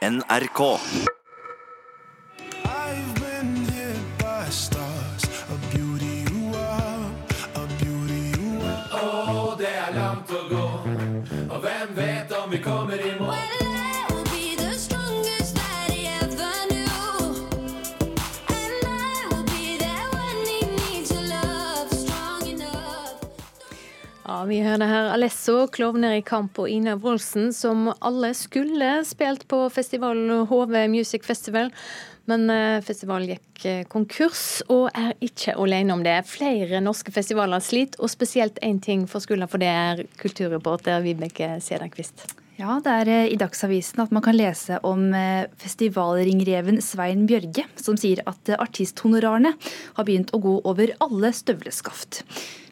NRK. I've been hit by stars, a beauty you are, a beauty you are. det er langt å gå, og hvem vet om vi kommer i mål? Ja, Vi hører her Alesso, klovner i kamp og Ina Wroldsen, som alle skulle spilt på festivalen HV Music Festival. Men eh, festivalen gikk eh, konkurs, og er ikke alene om det. Flere norske festivaler sliter, og spesielt én ting for skylda for det er kulturreporter Vibeke Sederqvist. Ja, det er eh, i Dagsavisen at man kan lese om festivalringreven Svein Bjørge, som sier at artisthonorarene har begynt å gå over alle støvleskaft.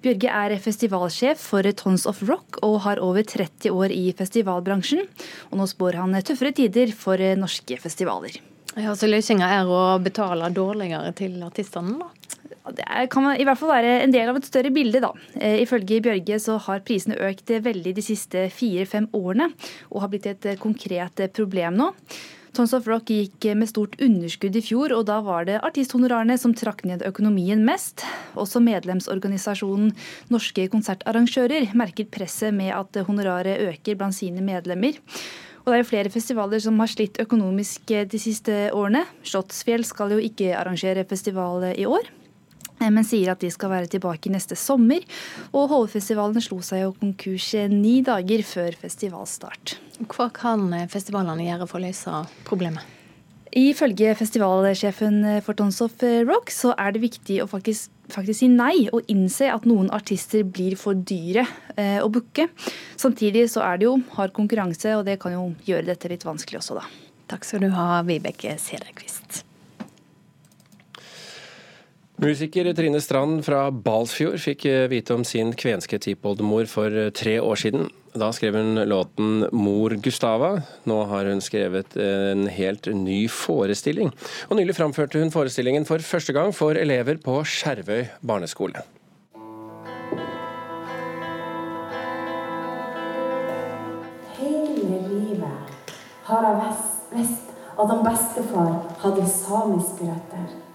Bjørge er festivalsjef for Tons of Rock og har over 30 år i festivalbransjen. Og nå spår han tøffere tider for norske festivaler. Ja, så Løsninga er å betale dårligere til artistene, da? Det kan i hvert fall være en del av et større bilde, da. Eh, ifølge Bjørge så har prisene økt veldig de siste fire-fem årene, og har blitt et konkret problem nå. Tons of Rock gikk med stort underskudd i fjor, og da var det artisthonorarene som trakk ned økonomien mest. Også medlemsorganisasjonen Norske konsertarrangører merker presset med at honoraret øker blant sine medlemmer. Og det er jo flere festivaler som har slitt økonomisk de siste årene. Slottsfjell skal jo ikke arrangere festival i år men sier at de skal være tilbake neste sommer. Og Hovefestivalen slo seg jo konkurs ni dager før festivalstart. Hva kan festivalene gjøre for å løse problemet? Ifølge festivalsjefen for Tons of Rock så er det viktig å faktisk, faktisk si nei og innse at noen artister blir for dyre eh, å booke. Samtidig så er det jo hard konkurranse, og det kan jo gjøre dette litt vanskelig også, da. Takk skal du ha, Vibeke Sederqvist. Musiker Trine Strand fra Balsfjord fikk vite om sin kvenske tippoldemor for tre år siden. Da skrev hun låten 'Mor Gustava'. Nå har hun skrevet en helt ny forestilling. Og nylig framførte hun forestillingen for første gang for elever på Skjervøy barneskole. Hele livet har jeg visst at han bestefar hadde samiske røtter.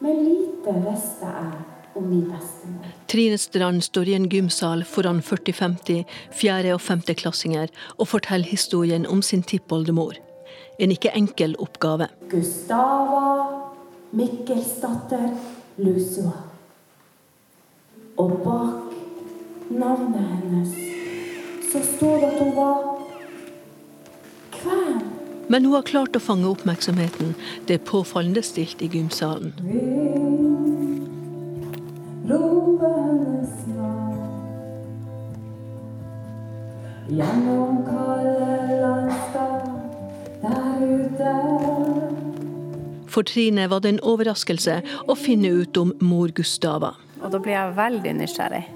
Men lite visste jeg om min bestemor. Trine Strand står i en gymsal foran 40-50 fjerde- og femteklassinger og forteller historien om sin tippoldemor. En ikke enkel oppgave. Gustava Mikkelsdatter Lusua. Og bak navnet hennes så står det at hun var. Men hun har klart å fange oppmerksomheten. Det er påfallende stilt i gymsalen. For Trine var det en overraskelse å finne ut om mor Gustava. Og da ble jeg veldig nysgjerrig.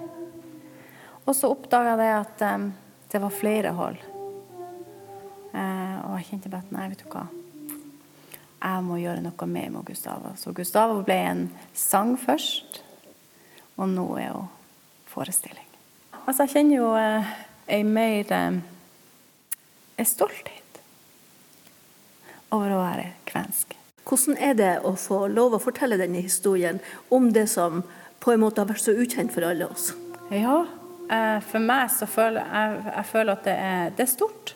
Og så oppdaga jeg at um, det var flere hold. Jeg kjente bare at nei, vet du hva. Jeg må gjøre noe med med Gustava. Så Gustava ble en sang først, og nå er hun forestilling. Altså, jeg kjenner jo uh, ei mer um, stolthet over å være kvensk. Hvordan er det å få lov å fortelle denne historien om det som på en måte har vært så ukjent for alle oss? Ja, uh, for meg så føler jeg, jeg føler at det er, det er stort.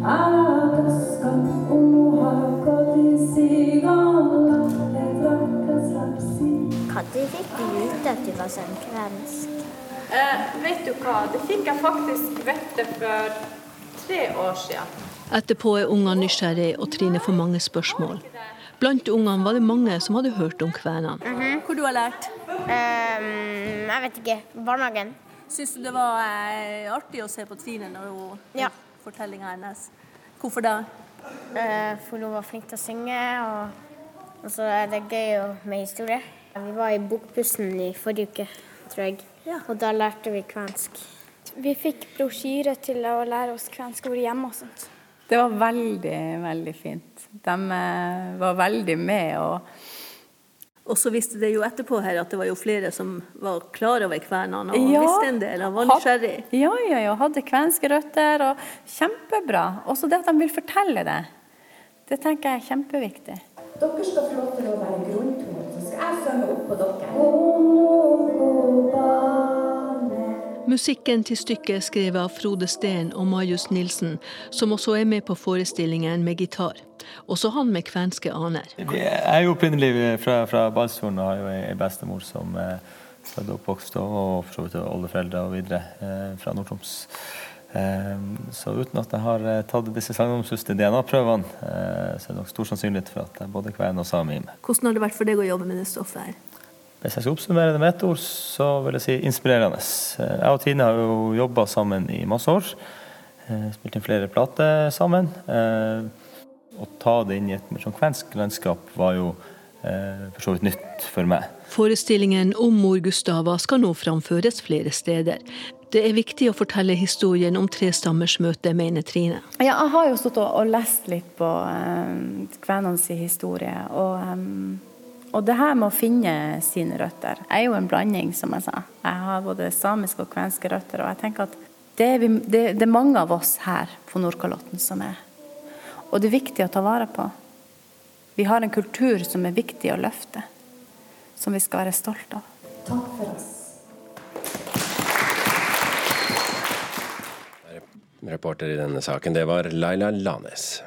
Når fikk du ut at du var sånn? Eh, vet du hva, det fikk jeg faktisk vite for tre år siden. Etterpå er ungene nysgjerrige, og Trine får mange spørsmål. Blant ungene var det mange som hadde hørt om kvenene. Mm -hmm. Hvor du har lært? Um, jeg vet ikke. Barnehagen. Syns du det var eh, artig å se på Trine når hun ja. Fortellinga hennes? Hvorfor da? Uh, for hun var flink til å synge, og, og så er det gøy med historie. Vi var i Bokbussen i forrige uke, tror jeg, Ja. og da lærte vi kvensk. Vi fikk brosjyre til å lære oss kvensk ord hjemme og sånt. Det var veldig, veldig fint. De eh, var veldig med og Og så visste det jo etterpå her at det var jo flere som var klar over kvenene og Ja. visste en del og var nysgjerrig. Ja, ja, ja. Hadde kvenske røtter. og Kjempebra. Også det at de vil fortelle det. Det tenker jeg er kjempeviktig. Dere skal få lov til å være grunntonen, så skal jeg følge opp på dere. Musikken til stykket er skrevet av Frode Steen og Majus Nilsen, som også er med på forestillingen med gitar. Også han med kvenske aner. Jeg er jo opprinnelig fra, fra Balsfjorden og har jo ei bestemor som er født og oppvokst og og for så vidt oldeforeldre og videre eh, fra Nord-Troms. Eh, så uten at jeg har eh, tatt disse sagnomsuste DNA-prøvene, eh, så er det nok stor sannsynlighet for at jeg er både kven og same i meg. Hvordan har det vært for deg å jobbe med det stoffet her? Hvis jeg skal oppsummere det med ett ord, så vil jeg si inspirerende. Eh, Jeg og Tine har jo jobba sammen i masse år. eh, Spilt inn flere plater sammen. Eh, Å ta det inn i et mer sånn kvensk landskap var jo eh, for så vidt nytt for meg. Forestillingen om mor Gustava skal nå framføres flere steder. Det er viktig å fortelle historien om tre stammers møte, mener Trine. Ja, jeg har jo stått og, og lest litt på um, kvenenes historie. Og, em, og det her med å finne sine røtter er jo en blanding, som jeg sa. Jeg har både samiske og kvenske røtter, og jeg tenker at det er, vi, det, det er mange av oss her på Nordkalotten som er. Og det er viktig å ta vare på. Vi har en kultur som er viktig å løfte, som vi skal være stolt av. Takk for oss. Reporter i denne saken, det var Laila Lanes.